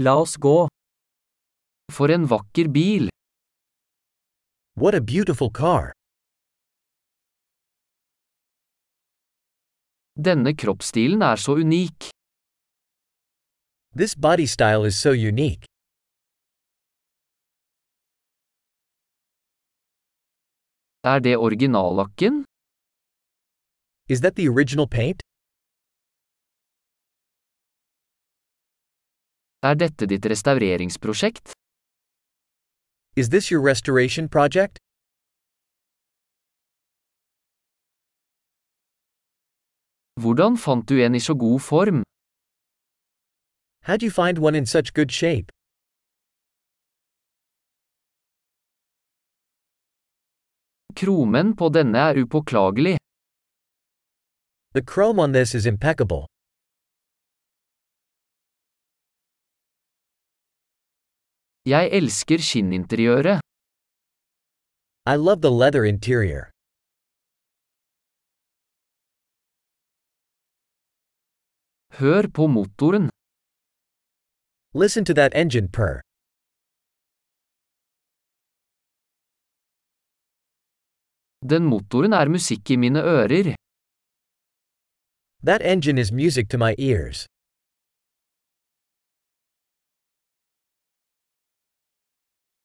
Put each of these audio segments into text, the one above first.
La oss gå. For en vakker bil. What a beautiful car. Denne kroppsstilen er så unik. This body style is so unique. Er det originallakken? Is that the original paint? Er dette ditt restaureringsprosjekt? Is this your restoration project? Hvordan fant du en i så god form? How'd you find one in such good shape? Kromen på denne er upåklagelig. The chrome on this is impeccable. Jeg elsker skinninteriøret. I love the leather interior. Hør på motoren. Listen to that engine purr. Den motoren er musikk i mine ører. That engine is music to my ears.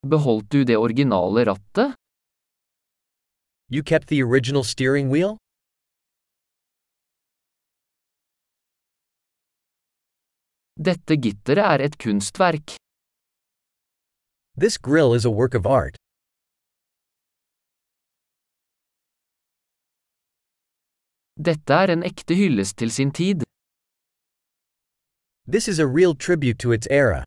Beholdt du det originale rattet? You kept the original steering wheel? Dette gitteret er et kunstverk. This grill is a work of art. Dette er en ekte hyllest til sin tid. This is a real tribute to its era.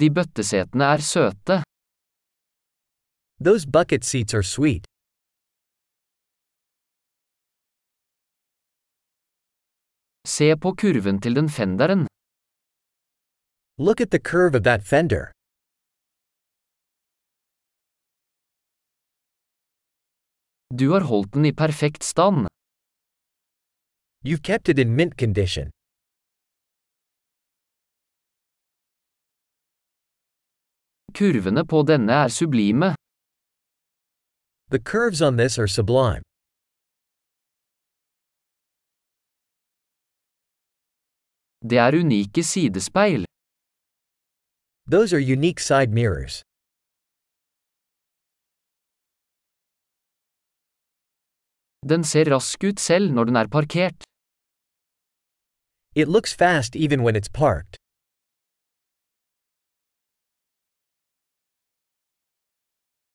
De bøttesetene er søte. Those bucket seats are sweet. Se på kurven til den fenderen. Look at the curve of that fender. Du har holdt den i perfekt stand. You've kept it in mint condition. Kurvene på denne er sublime. The curves on this are sublime. Det er unike sidespeil. Those are unique side mirrors. Den ser rask ut selv når den er parkert. It looks fast even when it's parked.